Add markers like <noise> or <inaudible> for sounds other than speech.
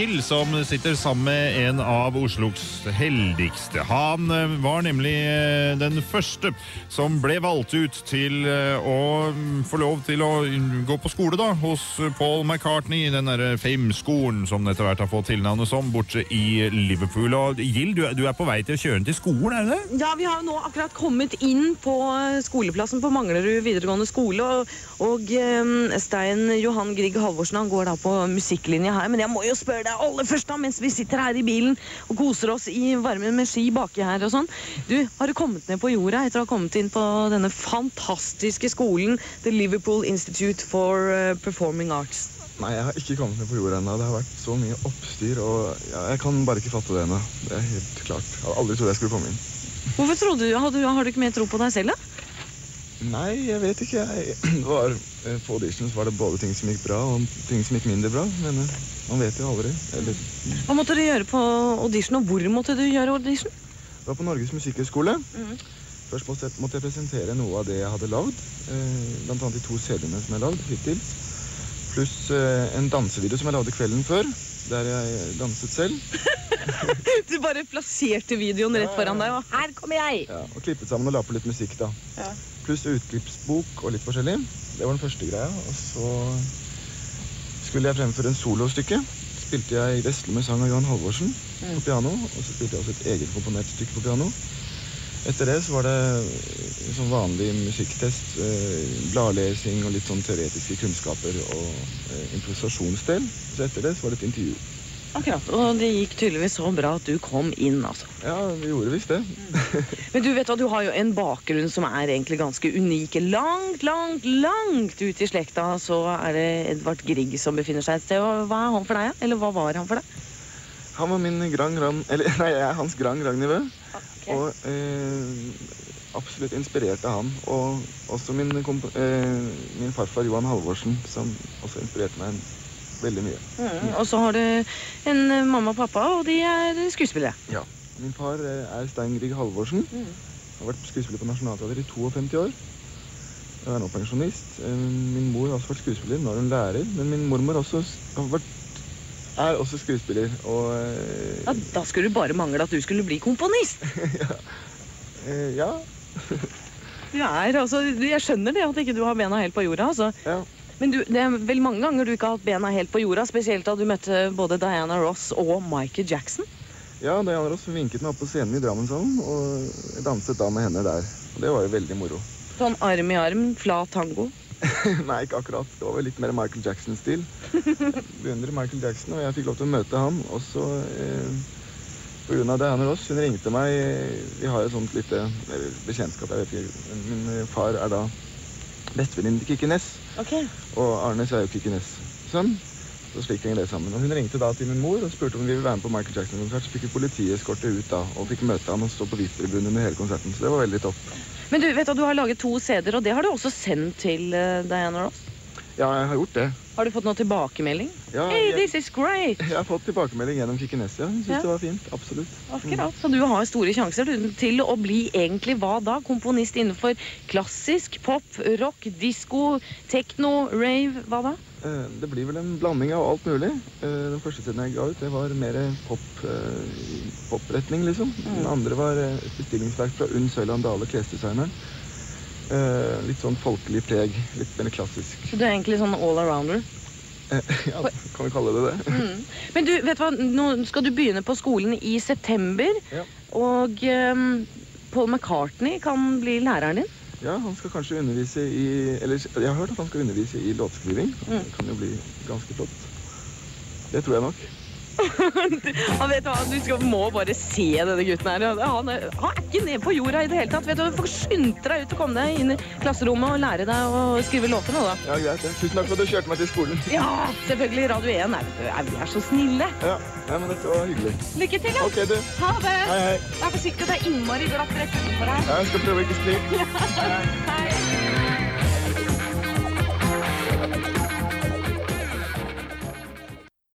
Gill, som sitter sammen med en av Oslos heldigste. Han eh, var nemlig eh, den første som ble valgt ut til eh, å mm, få lov til å mm, gå på skole da, hos Paul McCartney, den derre Fame-skolen som etter hvert har fått tilnavnet som, borte i Liverpool. Og Gill, du, du er på vei til å kjøre inn til skolen, er du det? Ja, vi har jo nå akkurat kommet inn på skoleplassen på Manglerud videregående skole. Og, og Stein Johan Grieg Halvorsen han går da på musikklinja her. Men jeg må jo spørre deg aller først, da, mens vi sitter her i bilen og koser oss i varmen med ski baki her og sånn. Du, har du kommet ned på jorda etter å ha kommet inn på denne fantastiske skolen, The Liverpool Institute for eh, Performing Arts? Nei, jeg har ikke kommet ned på jorda ennå. Det har vært så mye oppstyr, og ja, jeg kan bare ikke fatte det ennå. Det er helt klart. Jeg hadde aldri trodd jeg skulle komme inn. Hvorfor trodde du, har, du, har du ikke mer tro på deg selv, da? Nei, jeg vet ikke. Jeg, <clears throat> var, eh, på auditions var det både ting som gikk bra, og ting som gikk mindre bra. Men eh, man vet jo aldri. Eller, Hva måtte du gjøre på audition, og hvor måtte du gjøre audition? det var på Norges musikkhøgskole. Først måtte jeg, måtte jeg presentere noe av det jeg hadde lagd. Eh, blant annet de to CD-ene som jeg lagd hittil. Pluss eh, en dansevideo som jeg lagde kvelden før, der jeg danset selv. <laughs> <laughs> Du bare plasserte videoen rett foran deg, og her kommer jeg! Ja, og klippet sammen og la på litt musikk, da. Ja. Pluss utklippsbok og litt forskjellig. Det var den første greia. Og så skulle jeg fremføre en solostykke. Spilte jeg 'Vesle med sang' av Johan Halvorsen på piano. Og så spilte jeg også et eget komponert stykke på piano. Etter det så var det sånn vanlig musikktest. Eh, bladlesing og litt sånn teoretiske kunnskaper og eh, improvisasjonsdel. Så etter det så var det et intervju. Akkurat, Og det gikk tydeligvis så bra at du kom inn, altså. Ja, vi gjorde visst det. <laughs> Men du vet hva, du har jo en bakgrunn som er egentlig ganske unik. Langt, langt, langt ut i slekta så er det Edvard Grieg som befinner seg et sted. Og hva er han for deg? Eller hva var han for deg? Han var min grand grand Eller <laughs> nei, jeg er hans grand grand-nivå. Og eh, absolutt inspirerte han. Og også min, eh, min farfar Johan Halvorsen, som også inspirerte meg veldig mye. Mm. Og så har du en eh, mamma og pappa, og de er skuespillere. Ja. Min far eh, er Stein Grieg Halvorsen. Har vært skuespiller på Nationaltheatret i 52 år. Jeg er nå pensjonist. Eh, Min mor har også vært skuespiller. Nå er hun lærer. Men min mormor også har vært, er også skuespiller. Og Ja, Da skulle det bare mangle at du skulle bli komponist. <laughs> ja. ja. Du er, altså, jeg skjønner det at ikke du har bena helt på jorda. altså. ja. Men du, det er vel mange ganger du ikke har hatt bena helt på jorda, spesielt da du møtte både Diana Ross og Michael Jackson. Ja, Diana Ross vinket meg opp på scenen i Drammenshallen, og jeg danset da med henne der. Og det var jo veldig moro. Sånn arm i arm, flat tango. <laughs> Nei, ikke akkurat. Det var vel litt mer Michael Jackson-stil. <laughs> Beundrer Michael Jackson, og jeg fikk lov til å møte ham, også eh, på grunn av Diana Ross. Hun ringte meg eh, Vi har et sånt lite bekjentskap, jeg vet ikke. Min eh, far er da bestevenninnen til Kikki Næss, Ok. og Arnes er jo Kikki Næss' sønn. Så slik henger det sammen. Og Hun ringte da til min mor og spurte om vi ville være med på Michael Jackson-konsert. Så fikk vi politieskorte ut da, og fikk møte han og stå på VIP-tribunen under hele konserten. Så det var veldig topp. Men du vet at du har laget to CD-er, og det har du også sendt til eh, Diana Ross. Ja, jeg har gjort det. Har du fått noe tilbakemelding? Ja, Hey, jeg, this is great! jeg har fått tilbakemelding gjennom Kikki Næss, ja. Hun syntes Ja. det var fint. Absolutt. Akkurat. Så du har store sjanser til å bli egentlig hva da? Komponist innenfor klassisk, pop, rock, disko, tekno, rave, hva da? Eh, Det blir vel en blanding av alt mulig. Eh, Den første siden jeg ga ut, det var mer pop, eh, popretning, liksom. Den andre var et bestillingsverk fra Unn Søyland Dale, klesdesigneren. Eh, Litt sånn folkelig preg. Litt mer klassisk. Så du er egentlig sånn all arounder. Eh, <laughs> Ja, kan vi kalle det det? Men du, vet du hva? Nå skal du begynne på skolen i september, Ja. og ehm, Paul McCartney kan bli læreren din. Ja, han skal kanskje undervise i Eller jeg har hørt at han skal undervise i låtskriving. Det kan jo bli ganske flott. Det tror jeg nok. Han vet hva, Du skal, må bare se denne gutten her. Han er, han er ikke nede på jorda i det hele tatt. Vet Du Du får skynde deg ut og komme deg inn i klasserommet og lære deg å skrive låter nå, da. Ja, greit. Ja. Tusen takk for at du kjørte meg til skolen. Ja, selvfølgelig. Radio 1 er, er, er så snille. Ja, ja men dette var hyggelig. Lykke til, da. Du. Ha det. Hei, hei. Vær forsiktig, det er innmari glatt rett utenfor her. Ja, jeg skal prøve å ikke skli. <laughs> Hei.